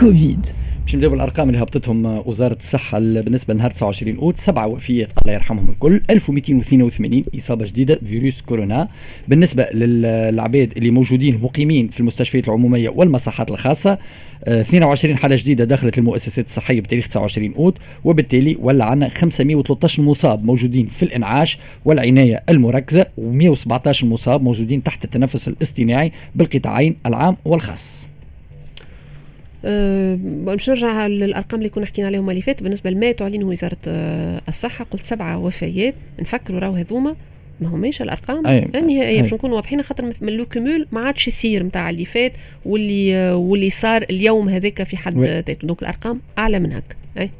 كوفيد. باش نبداو بالأرقام اللي هبطتهم وزارة الصحة بالنسبة لنهار 29 أوت سبعة وفيات الله يرحمهم الكل 1282 إصابة جديدة فيروس كورونا. بالنسبة للعباد اللي موجودين مقيمين في المستشفيات العمومية والمصحات الخاصة 22 حالة جديدة دخلت المؤسسات الصحية بتاريخ 29 أوت وبالتالي ولا عندنا 513 مصاب موجودين في الإنعاش والعناية المركزة و117 مصاب موجودين تحت التنفس الاصطناعي بالقطاعين العام والخاص. أه باش نرجع للارقام اللي كنا حكينا عليهم اللي فات. بالنسبة لما تعلنه وزارة أه الصحة قلت سبعه وفيات. نفكروا راهو هذوما. ما هماش الأرقام. النهائيه باش نكونوا واضحين خاطر من le cumul ما عادش يصير نتاع اللي فات واللي واللي صار اليوم هذاك في حد ذاته. donc الأرقام أعلى من هكا. أي.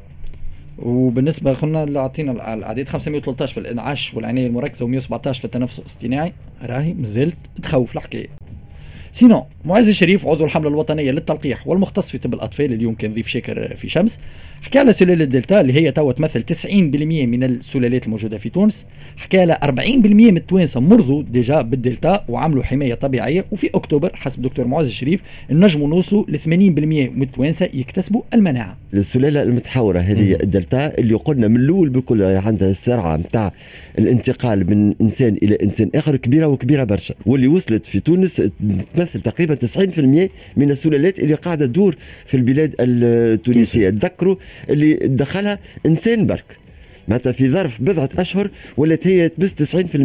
وبالنسبة قلنا اللي اعطينا العديد 513 في الإنعاش والعناية المركزة و117 في التنفس الاصطناعي راهي مازالت تخوف الحكاية. sinon معز الشريف عضو الحملة الوطنية للتلقيح والمختص في طب الأطفال اليوم كان ضيف شاكر في شمس. حكى على سلالة دلتا اللي هي توا تمثل 90% من السلالات الموجودة في تونس. حكى على 40% من التوانسة مرضوا déjà بالدلتا وعملوا حماية طبيعية. وفي أكتوبر حسب دكتور معز الشريف نجموا نوصلوا ل 80% من التوانسة يكتسبوا المناعة. السلالة المتحورة هذه الدلتا اللي قلنا من الأول بكل عندها السرعة نتاع الانتقال من إنسان إلى إنسان آخر كبيرة وكبيرة برشا. واللي وصلت في تونس تمثل تقريبا 90% من السلالات اللي قاعدة تدور في البلاد التونسية. تذكروا اللي دخلها انسان برك معناتها في ظرف بضعة أشهر ولات هي تبس 90%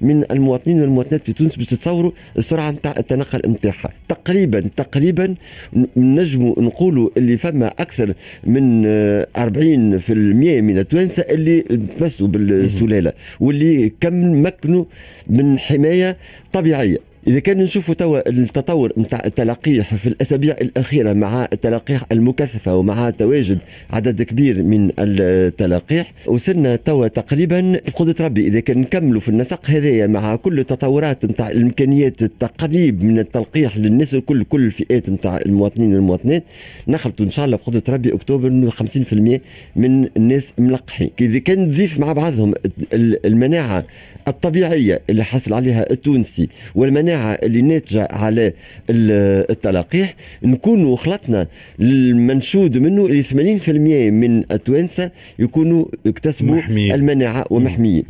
من المواطنين والمواطنات في تونس باش تتصوروا السرعة نتاع التنقل نتاعها. تقريبا تقريبا نجموا نقولوا اللي فما أكثر من 40% من التوانسة اللي تمسوا بالسلالة واللي كم مكنوا من حماية طبيعية. إذا كان نشوفوا توا التطور نتاع التلقيح في الأسابيع الأخيرة مع التلقيح المكثفه ومع تواجد عدد كبير من التلقيح وصلنا توا تقريبا بقدرة ربي. إذا كان نكملوا في النسق هذايا مع كل التطورات نتاع الإمكانيات التقريب من التلقيح للناس الكل كل الفئات نتاع المواطنين والمواطنات نخلطوا إن شاء الله بقدرة ربي أكتوبر 50% من الناس ملقحين. إذا كان تضيف مع بعضهم المناعة الطبيعية اللي حصل عليها التونسي والمناعة المناعه اللي ناتجة على التلقيح نكونوا خلطنا المنشود منه اللي 80% من التوانسة يكونوا اكتسبوا. المناعة ومحميين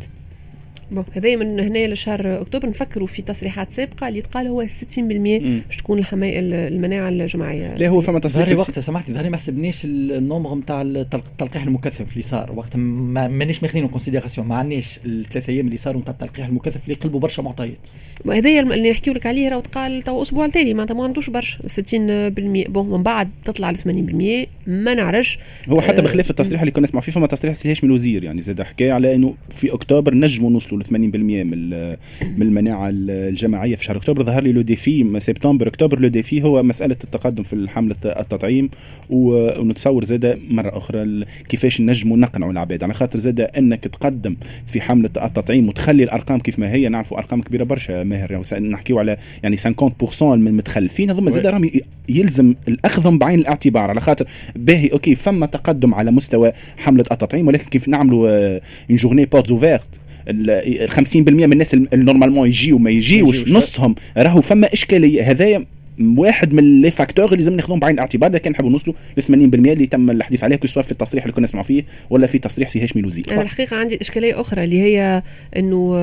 بون هذا من هنا لشهر أكتوبر. نفكروا في تصريحات سابقة اللي تقال هو 60% باش تكون الحماية المناعة الجماعية. لا هو فما تصريح وقتها سامحني ظهر لي ما حسبناش ال nombre نتاع التلقيح المكثف اللي صار. وقت مانيش ماخذين considération ما عندناش الثلاث أيام اللي صاروا نتاع التلقيح المكثف اللي قلبوا برشا معطيات. وهذا اللي نحكي لك عليه راه تقال تو أسبوع التالي معناتها ما عندوش برشا. 60% bon من بعد تطلع ل 80% ما نعرفش. هو حتى بخلاف التصريح اللي كنا نسمع فيه فما تصريح سي هاشمي الوزير. يعني زاد حكاية على إنه في أكتوبر نجموا نوصلوا ل 80% من من المناعة الجماعية في شهر أكتوبر. ظهر لي le défi سبتمبر أكتوبر le défi هو مسألة التقدم في حملة التطعيم ونتصور زاد مرة أخرى كيفاش نجموا نقنعوا العباد. على خاطر زاد أنك تقدم في حملة التطعيم وتخلي الأرقام كيف ما هي نعرفوا أرقام كبيرة برشا ماهر. نحكيو على يعني 50% من المتخلفين هذوما زاد راهم يلزم ناخذهم بعين الاعتبار. على خاطر باهي OK فما تقدم على مستوى حملة التطعيم ولكن كيف نعملوا une journée portes ouvertes ال 50% من الناس اللي normalement يجيو ما يجيوش نصهم راهو فما إشكالية. هذايا واحد من les facteurs اللي لازم ناخذهم بعين الاعتبار. إذا كان نحبوا نوصلوا ل 80% اللي تم الحديث عليه سواء في التصريح اللي كنا نسمعوا فيه ولا في تصريح سي هاشمي الوزير أنا الحقيقة عندي إشكالية أخرى اللي هي إنه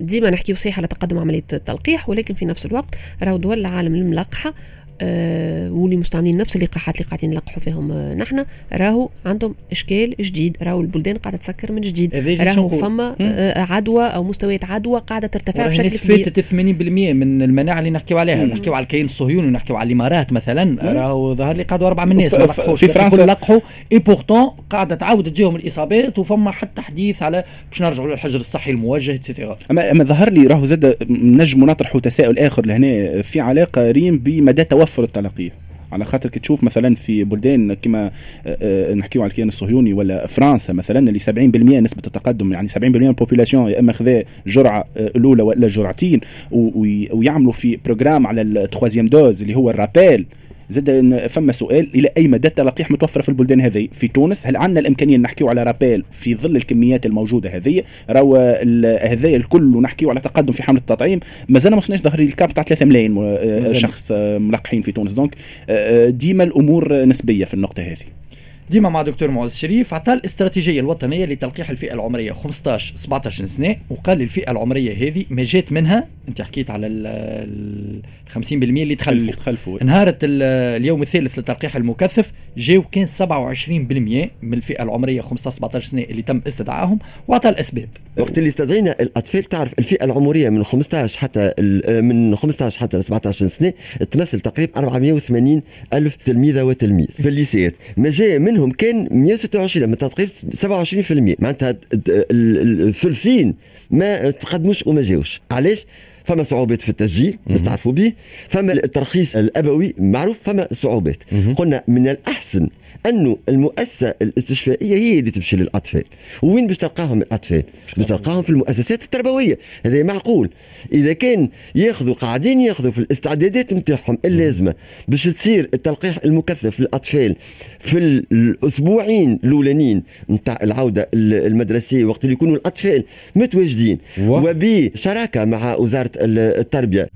ديما نحكيو صحيح على تقدم عملية التلقيح ولكن في نفس الوقت راهو دول العالم الملقحة آه واللي مستعملين نفس اللقاحات اللي قاعدين نلقحوا فيهم. آه نحن راهو عندهم إشكال جديد. راهو البلدان قاعدة تسكر من جديد. راهو فما آه عدوى أو مستويات عدوى قاعدة ترتفع بشكل كبير. فاتت 80% من المناعة اللي نحكيو عليها. نحكيو على الكيان الصهيوني ونحكيو على الإمارات مثلا. راهو ظهر لي قعدوا أربعة من الناس. في فرنسا. لقحوا. et pourtant قاعدة تعاود تجيهم الإصابات وفما حتى حديث على باش نرجعوا للحجر الصحي الموجه et cetera اما أما ظهر لي راهو زاد نجموا نطرحوا تساؤل آخر لهنا في علاقة ريم بمدى توفر التلقيح على خاطر كي تشوف مثلا في بلدان كما نحكيو على الكيان الصهيوني ولا فرنسا مثلا اللي 70% نسبة التقدم يعني 70% من ال population يا إما خذا جرعة الأولى ولا جرعتين ويعملوا في programme على ال troisième dose اللي هو ال rappel. زاد فما سؤال إلى أي مدى التلقيح متوفره في البلدان هذه؟ في تونس هل عندنا الإمكانية نحكيو على rappel في ظل الكميات الموجودة هذه؟ راهو هذايا الكل ونحكيو على تقدم في حملة التطعيم. مازال ما وصلناش ظهر ال cap تاع 3 ملايين آه،. شخص آه، ملقحين في تونس. donc آه، ديما الأمور نسبية في النقطة هذه. ديما مع دكتور معز شريف عطى الاستراتيجية الوطنية لتلقيح الفئة العمرية. 15 17 سنة وقال الفئة العمرية هذه ما جات منها أنت حكيت على ال ال 50% اللي اللي تخلفوا. تخلفوا. انهارت ال- اليوم الثالث للتلقيح المكثف جاو كان 27% من الفئة العمرية 15 17 سنة اللي تم استدعائهم وعطى الأسباب. وقت اللي استدعينا الأطفال تعرف الفئة العمرية من 15 حتى من 15 حتى ل 17 سنة تمثل تقريبا 480 ألف تلميذة وتلميذ في الليسيات. ما جاء منهم كان 126 من تقريبا 27% معناتها ال- ال- الثلثين ما تقدموش وما جاوش. علاش؟ فما صعوبات في التسجيل بس تعرفوا به. فما الترخيص الأبوي معروف فما صعوبات. قلنا من الأحسن أنه المؤسسة الاستشفائية هي اللي تمشي للأطفال. وين باش تلقاهم الأطفال؟ باش تلقاهم في المؤسسات التربوية. هذا معقول. إذا كان ياخذوا قاعدين ياخذوا في الاستعدادات نتاعهم اللازمة باش تصير التلقيح المكثف للأطفال في ال- الأسبوعين الأولانيين نتاع العودة ال- المدرسية وقت اللي يكونوا الأطفال متواجدين. وبشراكة مع وزارة ال- التربية.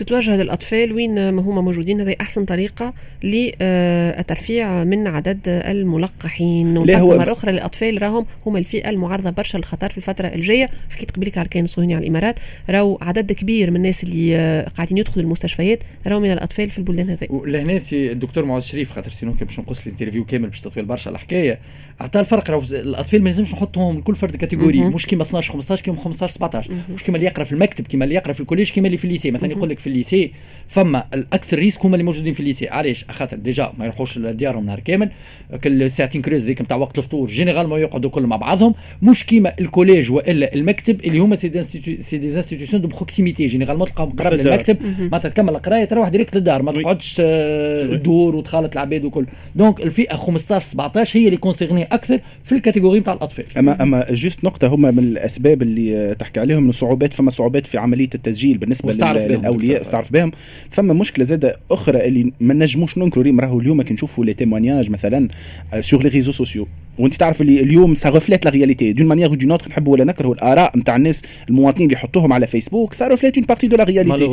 تتوجه للأطفال وين ما هما موجودين. هذه أحسن طريقة للترفيع من عدد الملقحين. هو- مرة أخرى الأطفال راهم هما الفئة المعرضة برشا للخطر في الفترة الجاية. حكيت قبلك على كان الصهيوني على الإمارات. راهو عدد كبير من الناس اللي قاعدين يدخلوا المستشفيات راهو من الأطفال في البلدان هذه ولهنا سي الدكتور معز شريف خاطر sinon كان باش نقص ال interview كامل باش تطويل برشا الحكاية. عطى الفرق راهو الأطفال ما لازمش نحطهم كل فرد catégorie. مش كيما 12 15 كيما 15 17 مش كيما اللي يقرأ في المكتب كيما اللي يقرأ في ال collège كيما اللي في ال lycée. مثلا يقول لك في ال lycée فما الأكثر risque هما اللي موجودين في ال lycée علاش؟ خاطر déjà ما يروحوش لديارهم نهار كامل كل ساعتين creuse ذيك نتاع وقت الفطور généralement يقعدوا كل مع بعضهم مش كيما ال collège وإلا المكتب اللي هما c'est des institutions de proximité. généralement تلقاهم قراب. للمكتب معناتها تكمل القراية تروح direct للدار ما. تقعدش آه، تدور وتخالط العباد وكل. donc الفئة 15 17 هي اللي concernée أكثر في ال catégorie نتاع الأطفال. اما أما juste نقطة هما من الأسباب اللي آه، تحكي عليهم إنه صعوبات فما صعوبات في عملية التسجيل بالنسبة للأولياء. استعرف بهم. فما مشكلة زادة أخرى اللي ما نجموش ننكروا ريم راهو اليوم كي نشوفوا لي témoignages مثلا sur les réseaux sociaux وأنت تعرف اللي اليوم ça reflète la réalité d'une manière ou d'une autre نحبوا ولا نكرهوا الآراء نتاع الناس المواطنين اللي يحطوهم على فيسبوك ça reflète une partie de la réalité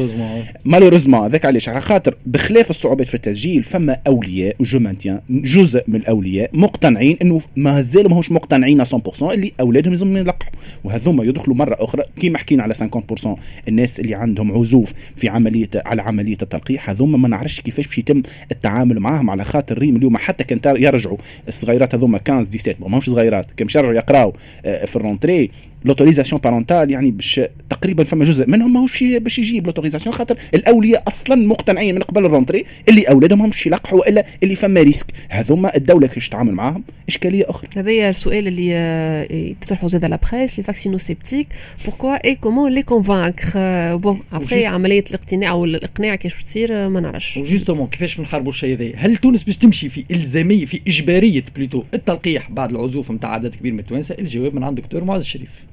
malheureusement هذاك علاش؟ على خاطر بخلاف الصعوبات في التسجيل فما أولياء je maintiens جزء من الأولياء مقتنعين إنه ما زالوا ماهوش مقتنعين 100% اللي أولادهم لازم يلقحوا. وهذوما يدخلوا مرة أخرى كيما حكينا على 50% الناس اللي عندهم عزوف في عمليه على عملية التلقيح. هذوما ما نعرفش كيفاش باش يتم التعامل معاهم. على خاطر ريم اليوم حتى كان يرجعوا. الصغيرات هذوما 15 17 ماهوش صغيرات. كان يرجعوا يقراوا آه، في ال rentrée. l'autorisation parentale يعني باش تقريبا فما جزء منهم ماهوش باش يجيب l'autorisation خاطر الأولياء أصلا مقتنعين من قبل ال rentrée اللي أولادهم همش يلقحوا إلا اللي فما risque. هذوما الدولة كيفاش تتعامل معاهم؟ إشكالية أخرى. هذا السؤال اللي آه، تطرحه زاد على بريس les vaccino-sceptiques pourquoi et comment les convaincre bon après عملية الاقتناع والاقناع كيفاش باش تصير آه، ما نعرفش. و justement كيفاش بنحاربوا الشيء هذا؟ هل تونس باش تمشي في إلزامية في إجبارية plutôt التلقيح بعد العزوف نتاع عدد كبير من التوانسة؟ الجواب من عند الدكتور معز الشريف.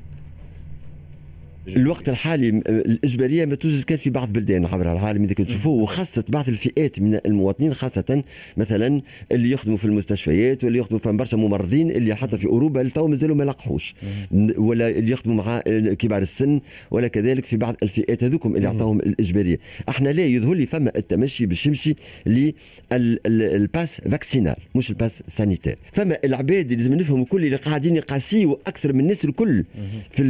الوقت الحالي الإجبارية ما توجد كان في بعض البلدان عبر العالم إذا كنت تشوفوه وخاصة بعض الفئات من المواطنين خاصة مثلا اللي يخدموا في المستشفيات واللي يخدموا في برشا ممرضين اللي حتى في أوروبا تو مازالوا ما لقحوش. ولا اللي يخدموا مع كبار السن ولا كذلك في بعض الفئات هذوكم اللي اعطاهم الإجبارية. إحنا لا يظهر لي فما التمشي باش يمشي لل pass vaccinal مش ال pass sanitaire. فما العباد اللي لازم نفهموا كل اللي قاعدين يقاسيوا أكثر من الناس الكل في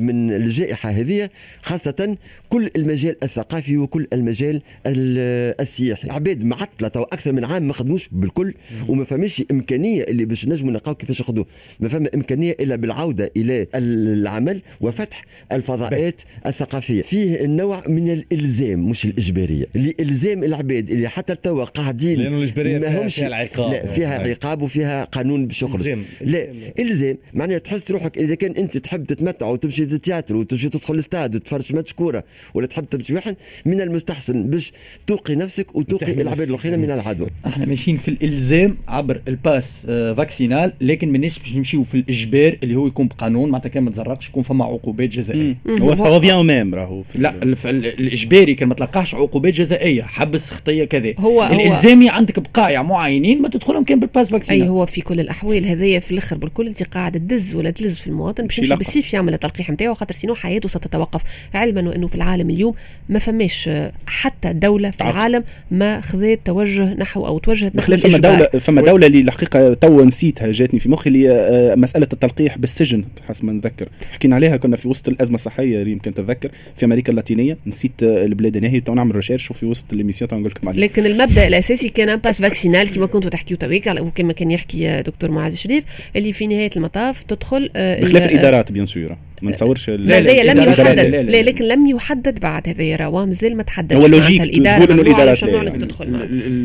من الجائحه هذه خاصة كل المجال الثقافي وكل المجال ال- السياحي. عباد معطله تو أكثر من عام ما خدموش بالكل وما فماش إمكانية اللي باش نجموا نلقاو كيفاش ياخذوا ما فما إمكانية إلا بالعودة إلى العمل وفتح الفضاءات الثقافية. فيه النوع من الإلزام مش الإجبارية. لالزام العباد اللي حتى توا قاعدين لأنه الإجبارية ما فيها- همش- فيها العقاب. لا فيها نعم. عقاب وفيها قانون باش إلزام. لا إلزام. معناها تحس روحك إذا كان أنت تحب تتمتع وتمشي لل théâtre وتج تجي تدخل الاستاد تفرج ماتش كورة ولا تحب تمشي واحد من المستحسن باش توقي نفسك وتوقي العباد. الاخرين من العدوى إحنا ماشيين في الإلزام عبر ال pass آه، vaccinal لكن ماناش باش نمشيو في الإجبار اللي هو يكون بقانون معناتها كان ما تزرقش يكون فما عقوبات جزائية. هو هو- ça revient au même راهو لا الإجباري كان ما تلقاش عقوبات جزائية حبس خطية كذا هو- هو- الإلزامي عندك بقايع معينين ما تدخلهم كان بال pass vaccinal أي هو في كل الأحوال هذايا في الأخر بالكل أنت قاعد تدز ولا تلز في المواطن باش يمشي. بالسيف يعمل التلقيح نتاعو خاطر sinon حياته ستتوقف. علما وإنه في العالم اليوم ما فماش حتى دولة في. العالم ما خذت توجه نحو أو توجهت نحو فما. دولة فما دولة اللي الحقيقة تو نسيتها جاتني في مخي اللي آه، مسألة التلقيح بالسجن حسب ما نتذكر. حكينا عليها كنا في وسط الأزمة الصحية يمكن تتذكر في أمريكا اللاتينية. نسيت آه، البلاد هنا تو نعمل recherche وفي وسط ال émission تو نقول لكم عليها لكن المبدأ الأساسي كان un pass vaccinal كما كنتوا تحكيوا تويك وكما كان يحكي دكتور معاذ الشريف اللي في نهاية المطاف تدخل آه، بخلاف ال- الإدارات bien sûr ما نتصورش ال- لا، لا، لم يحدد لا،. لكن لم يحدد بعد هذايا راه مازال ما تحددش هو logique الاداره إنه ممنوع يعني. تدخل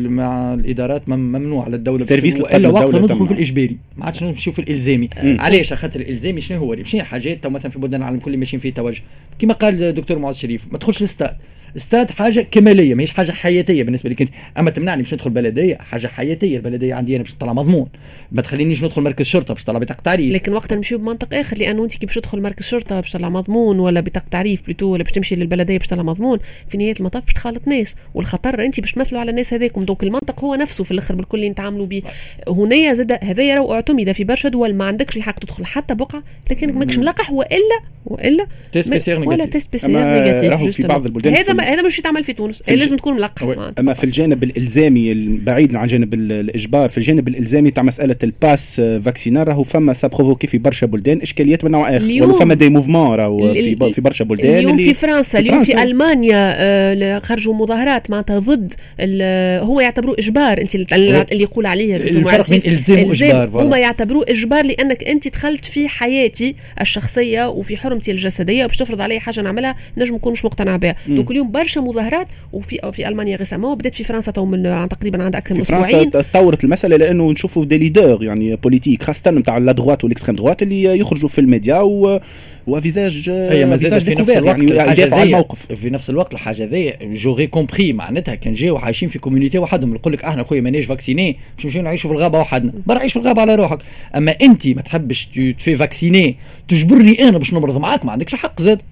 مع الادارات مم- ممنوع على الدولة ال services الا وقت ندخل في تمنع. الإجباري ما عادش نمشيو في الالزامي. علاش خاطر الالزامي شنو هو الحاجات تو مثلا في بلدان العالم كل ماشيين فيه توجه كما قال الدكتور معاذ الشريف ما تدخلش ال stade ال stade حاجة كمالية ماهيش حاجة حياتية بالنسبة لك أنت. أما تمنعني باش ندخل بلدية حاجة حياتية البلدية عندي أنا باش نطلع مضمون. ما تخلينيش ندخل مركز شرطة باش نطلع بطاقة تعريف. لكن وقتها نمشيو بمنطق آخر لأنه أنت كي باش تدخل مركز شرطة باش تطلع مضمون ولا بطاقة تعريف plutôt ولا باش تمشي للبلدية باش تطلع مضمون في نهاية المطاف باش تخالط ناس. والخطر أنت باش تمثلوا على الناس هذاكم. donc المنطق هو نفسه في الأخر بالكل اللي نتعاملوا به هنايا زاد هذايا راهو اعتمد في برشا دول. ما عندكش الحق تدخل حتى بقعة لكنك ماكش ملقح والا وإلا test PCR ولا. test PCR négatif في. بعض البلدان هذا هذا مش يتعمل في تونس في لازم تكون ملقح. أما في الجانب الإلزامي بعيدا عن جانب ال- الإجبار في الجانب الإلزامي تاع مسألة ال pass آه، vaccinal راهو فما ça provoquait في برشا بلدان إشكاليات من نوع آخر اليوم- ولا فما des mouvements راهو في, في برشا بلدان اليوم اللي في فرنسا في اليوم في. ألمانيا آه، خرجوا مظاهرات معناتها ضد ال- هو يعتبروه إجبار انت اللي يقول عليه الفرق بين. هما يعتبروه إجبار لأنك أنت دخلت في حياتي الشخصية وفي حرمتي الجسدية وباش تفرض علي حاجة نعملها نجم نكون مش مقتنع بها دوك اليوم برشا مظاهرات وفي في ألمانيا récemment بدات في فرنسا تو من عن تقريبا عند أكثر من في فرنسا أسبوعين. تطورت المسألة لأنه نشوفوا des leaders يعني politiques خاصة نتاع la droite وال extrême droite اللي يخرجوا في الميديا و و visage هي ما زالت visage في نفس découvert، الوقت يعني على ذي الموقف. في نفس الوقت الحاجة ذي j'aurais compris معناتها كان جاو عايشين في communauté وحدهم. يقول لك إحنا خويا ماناش vaccinés باش نمشيو نعيشوا في الغابة وحدنا. برا عيش في الغابة على روحك. أما انت ما تحبش ت- te faire vacciner تجبرني أنا باش نمرض معاك ما عندكش حق زاد.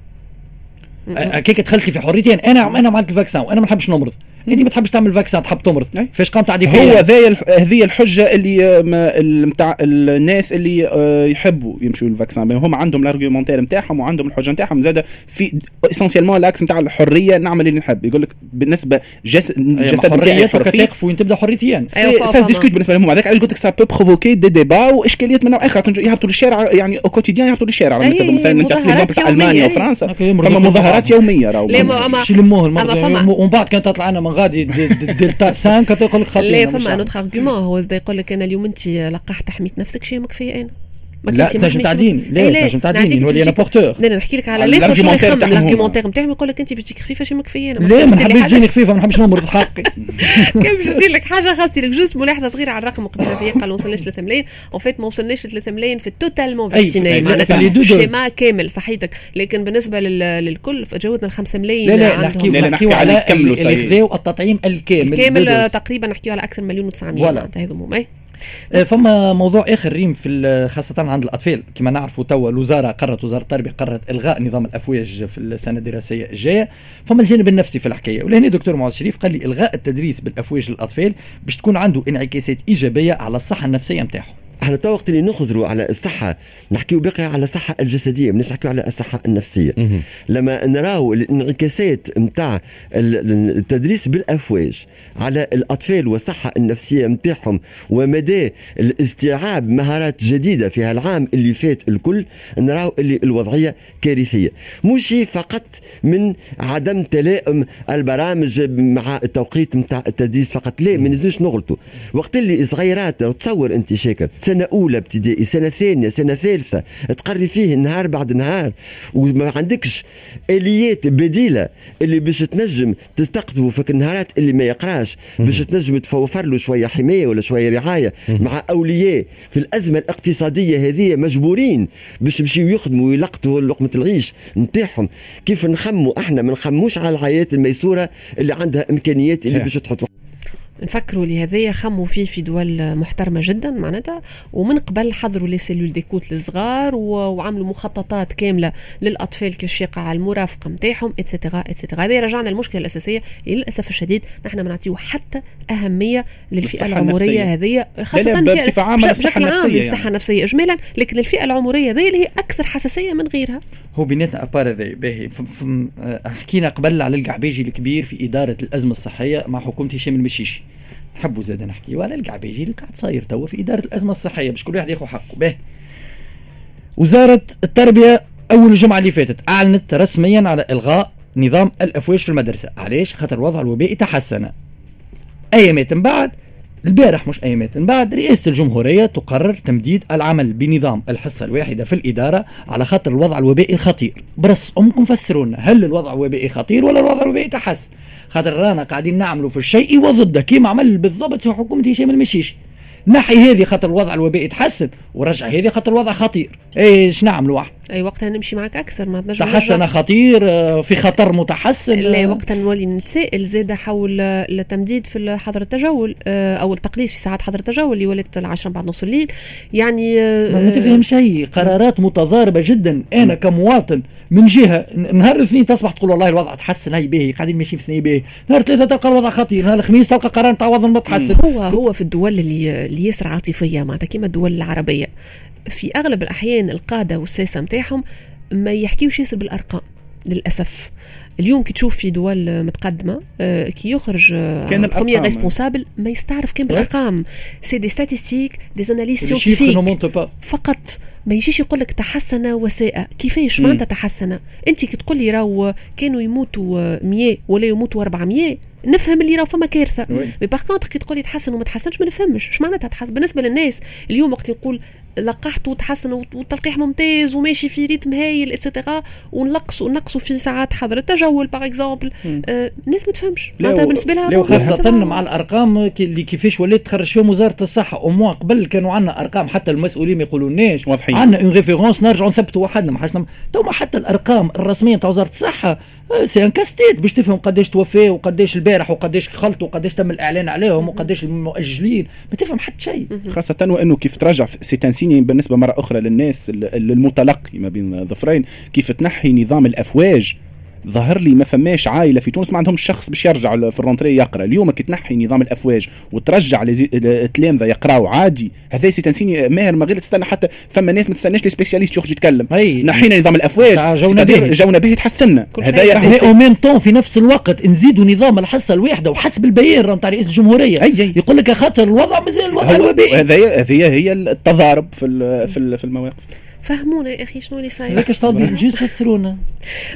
هكاك دخلت لي في حريتي أنا أنا أنا عملت ال vaccin وأنا ما نحبش نمرض. انت ما تحبش تعمل vaccin تحب تمرض. فاش قام تعدي هو فيا ذي الح- هذه الحجة اللي آه، ما- ال- متاع الناس اللي آه، يحبوا يمشوا لل vaccin هم عندهم ال argumentaire نتاعهم وعندهم الحجة نتاعهم. زاد في essentiellement ال axe نتاع الحرية نعمل اللي نحب. يقول لك بالنسبة جس جسد نتاعي حريتك حر فيه تقف وين تبدأ أيوة، فا- ça فاهمة. discute بالنسبة لهم. هذاك علاش قلت لك ça peut provoquer des débats واشكاليات من نوع آخر. يهبطوا للشارع يعني au quotidien يهبطوا للشارع. بالنسبة مثلا أنت تاع يومية، ألمانيا. وفرنسا فما مظاهرات. يومية راهو. لا، ما- أما- شي لموه المرض ومن بعد كانت تطلع أنا من غادي دي- دي- دلتا 5 كانت يقول لك خاطر لا فما un autre argument هو يقول لك أنا اليوم أنت لقحت حميت نفسك شيء مكفيه أنا. ما لا تنجم محمي تعدين شو- لا إيه تنجم تعدين نعطيك نولي أنا porteur. لا نحكي لك على الآخر ال argumentaire يخمم تاعهم ال argumentaire نتاعهم يقول لك انت باش تجيك خفيفة شي مكفية؟ أنا لا ما نحبش تجيني خفيفة ما نحبش نمرض حقي حاجة- كان باش تصير لك حاجة خاصتي لك juste ملاحظه صغيرة على الرقم قبل هذه قال ما وصلناش 3 ملايين. en fait ما وصلناش ل 3 ملايين في ال totalement أي، vaccinés في- في- معناتها. ال schéma كامل صحيتك. لكن بالنسبة لل- للكل تجاوزنا ال 5 ملايين لا لا عندهم. نحكيو نحكي على اللي صحيح. خذاو التطعيم الكامل كامل ب doses. تقريبا نحكيو على أكثر من مليون و900 voilà. معناتها هذوما أي. فما موضوع آخر ريم في خاصة عند الأطفال. كما نعرفوا توا الوزارة قررت وزارة التربية قررت إلغاء نظام الأفواج في السنة الدراسية الجاية. فما الجانب النفسي في الحكاية. ولهنا دكتور معاذ شريف قال لي إلغاء التدريس بالأفواج للأطفال باش تكون عنده انعكاسات إيجابية على الصحة النفسية نتاعهم. إحنا تو وقت اللي نخزروا على الصحة نحكيو باقي على الصحة الجسدية مش نحكيو على الصحة النفسية. لما نراو الانعكاسات نتاع التدريس بالأفواج على الأطفال والصحة النفسية نتاعهم ومدى الاستيعاب مهارات جديدة في هالعام اللي فات الكل نراو اللي الوضعية كارثية. مش فقط من عدم تلائم البرامج مع التوقيت نتاع التدريس فقط لا ما نزلوش نغلطوا وقت اللي صغيرات تصور انت شاكر سنة أولى ابتدائي سنة ثانية سنة ثالثة. تقري فيه نهار بعد نهار. وما عندكش آليات بديلة اللي باش تنجم تستقطبه في النهارات اللي ما يقراش. باش تنجم توفر له شوية حماية ولا شوية رعاية مع أولياء. في الأزمة الاقتصادية هذه مجبورين باش يمشيو يخدموا ويلقطوا لقمة العيش نتاعهم. كيف نخموا إحنا؟ ما نخموش على الحياة الميسورة اللي عندها إمكانيات اللي. باش تحط نفكروا لهذايا خموا فيه في دول محترمة جدا معناتها ومن قبل حضروا les cellules d'écoute للصغار و- وعملوا مخططات كاملة للأطفال كيفاش يقع المرافقة نتاعهم et cetera et cetera هذه رجعنا المشكلة الأساسية للأسف الشديد نحن ما نعطيو حتى أهمية للفئة العمرية. هذه خاصة لا، لا، الفئة- بصفة عامة بش- للصحة بشكل عام النفسية للصحة يعني. النفسية اجمالا لكن الفئه العمرية هذه اللي هي أكثر حساسية من غيرها هو بيناتنا أبار هذا باهي حكينا قبل على القعبيجي الكبير في إدارة الأزمة الصحية مع حكومة هشام المشيشي نحبوا زاد نحكي على القعبيجي اللي قاعد صاير توا في إدارة الأزمة الصحية باش كل واحد ياخذ حقه. باهي وزارة التربية أول الجمعة اللي فاتت أعلنت رسميا على إلغاء نظام الأفواج في المدرسة. علاش؟ خاطر الوضع الوبائي تحسن. أيامات من بعد البارح مش أيامات من بعد رئاسة الجمهورية تقرر تمديد العمل بنظام الحصة الواحدة في الإدارة على خاطر الوضع الوبائي الخطير. برس أمكم فسروا لنا هل الوضع الوبائي خطير ولا الوضع الوبائي تحسن؟ خاطر رانا قاعدين نعملوا في الشيء وضده. كيما عمل بالضبط في حكومة هشام المشيشي نحي هذه خاطر الوضع الوبائي تحسن ورجع هذه خاطر الوضع خطير. إيش نعملوا؟ إحنا أي وقتها نمشي معك أكثر ما تنجم تحسن. خطير آه، في خطر متحسن. لا وقتها نولي نتسائل زاد حول التمديد في حظر التجول آه، أو التقليص في ساعات حظر التجول اللي ولات العشرة بعد نص الليل. يعني آه، ما ما تفهم شيء قرارات متضاربة جدا. أنا كمواطن من جهة نهار الاثنين تصبح تقول والله الوضع تحسن هاي باهي قاعدين ماشيين في اثنين باهي. نهار الثلاثة تلقى الوضع خطير نهار الخميس تلقى قرار نتاع وضع ما تحسن هو هو في الدول اللي اللي ياسر عاطفية معناتها كيما الدول العربية. في أغلب الأحيان القادة والساسه نتاعهم ما يحكيوش ياسر بالأرقام للأسف. اليوم كي تشوف في دول متقدمة آه، كي يخرج كان premier الأرقام. responsable ما يستعرف كان بالأرقام. c'est des statistiques des scientifiques pas. فقط ما يجيش يقول لك تحسن وساء كيفاش؟ معناتها تحسن. أنت كي تقول لي راهو كانوا يموتوا 100 ولا يموتوا 400 نفهم اللي راهو فما كارثة. mais par contre كي تقول لي تحسن وما تحسنش ما نفهمش. اش معناتها تحسن بالنسبة للناس اليوم وقت يقول لقحت وتحسن والتلقيح ممتاز وماشي في rythme هايل et cetera ونقصوا نقصوا في ساعات حظر التجول par exemple آه الناس ما تفهمش. معناتها بالنسبة لها حسب- مع الأرقام اللي كيفاش ولات تخرج فيهم وزارة الصحة. au moins قبل كانوا عندنا أرقام حتى المسؤولين ما يقولوناش. عندنا une référence نرجعوا نثبتوا وحدنا ما حاجة نم- تو حتى الأرقام الرسمية نتاع وزارة الصحة آه، c'est un casse-tête باش تفهم قداش توفى وقداش البارح وقداش خلطوا وقداش تم الإعلان عليهم وقداش المؤجلين. ما تفهم حتى شيء. خاصة وأنه كيف ترجع c'est un signe بالنسبة مرة أخرى للناس ال- ال- المتلقي ما بين ظفرين كيف تنحي نظام الأفواج ظهر لي ما فماش عائلة في تونس ما عندهم شخص باش يرجع في ال rentrée يقرأ. اليوم كي تنحي نظام الأفواج وترجع التلامذه يقراوا عادي. هذا c'est un signe ماهر ما غير تستنى حتى فما ناس ما تستناش les spécialistes يخرج يتكلم. نحينا نظام الأفواج. جونا باهي. جونا باهي تحسنا هذا c'est- au même temps في نفس الوقت نزيدوا نظام الحصة الواحدة وحسب البيان نتاع رئيس الجمهورية. أي أي. يقول لك خاطر الوضع مازال الوضع الوبائي. هذه هي التضارب في في المواقف. فهمونا يا أخي شنو اللي صاير. هذاك طالبين؟ juste فسرونا.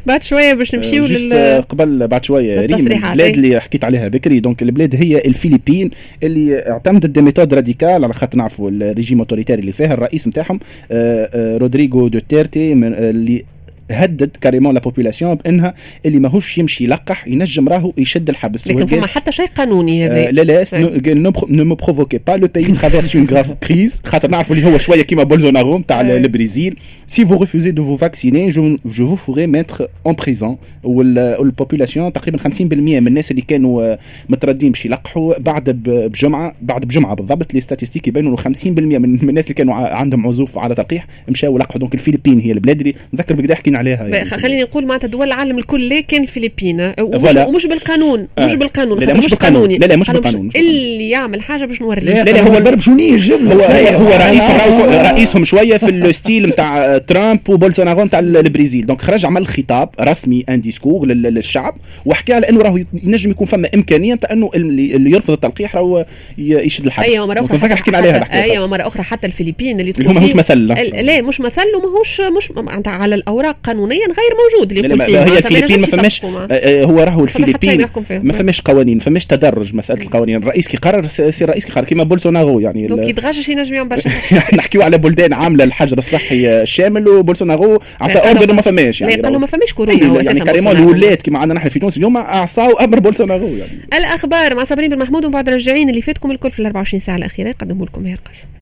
بعد شوية باش نمشيو juste لل قبل بعد شوية ريم البلاد أي. اللي حكيت عليها بكري. donc البلاد هي الفلبين اللي اعتمدت des méthodes radicales على خاطر نعرفوا ال régime autoritaire اللي فيها الرئيس نتاعهم آه، آه، رودريغو دوتيرتي من آه، اللي هدد carrément la population بأنها اللي ماهوش يمشي يلقح ينجم راهو يشد الحبس. لكن فما حتى شيء قانوني آه، هذا لا لا أي. ne me provoquez pas. Le pays traverse une grave crise. خاطر نعرفوا اللي هو شوية كيما بولزونارو نتاع. البرازيل refusez de vous vacciner je, je vous ferai mettre en prison. وال- وال population تقريبا 50% من الناس اللي كانوا آه، متردين باش يلقحوا. بعد بجمعه بعد بجمعة بالضبط les statistiques يبينوا إنه 50% من الناس اللي كانوا عندهم عزوف على تلقيح مشاو لقحوا. donc الفلبين هي البلاد اللي نذكر بكدا حكينا عليها بقى خليني نقول معناتها دول العالم الكل كان فلبين آه، ومش. ومش بالقانون آه. مش بالقانون لا، لا، مش بالقانون. لا، لا، مش بالقانون، اللي يعمل حاجة باش نوريه لا لا، هو هو- البربشونية الجبنة هو. هو رئيس آه. رئيسهم شوية في ال style نتاع ترامب وبولسونارو نتاع البرازيل donc خرج عمل خطاب رسمي un discours لل- للشعب وحكى على إنه راهو ينجم يكون فما إمكانية نتاع إنه اللي يرفض التلقيح راهو يشد الحبس أيوه مرة أخرى حكينا عليها الحكاية أيوه مرة أخرى حتى الفلبين اللي هو ماهوش مثل لا. مش مثل وماهوش مش على الأوراق قانونيا غير موجود اللي يقول فيه هي الفلبين ما فماش آه،. آه، هو راهو الفلبين. ما فماش قوانين فماش تدرج مسألة القوانين. الرئيس كي قرر c'est الرئيس كي قرر كيما بولسونارو يعني donc يتغشش ينجم يعمل برشا نحكيو على بلدان عاملة الحجر الصحي الشامل وبولسونارو عطى ordre ما فماش يعني قالوا ما فماش كورونا هو يعني أساسا بولسونارو. الولاد كيما عندنا نحن في تونس اليوم أعصاو أمر بولسونارو يعني. الأخبار مع صابرين بن محمود ومن بعد راجعين اللي فاتكم الكل في ال 24 ساعة الأخيرة يقدموا لكم ماهر قاسم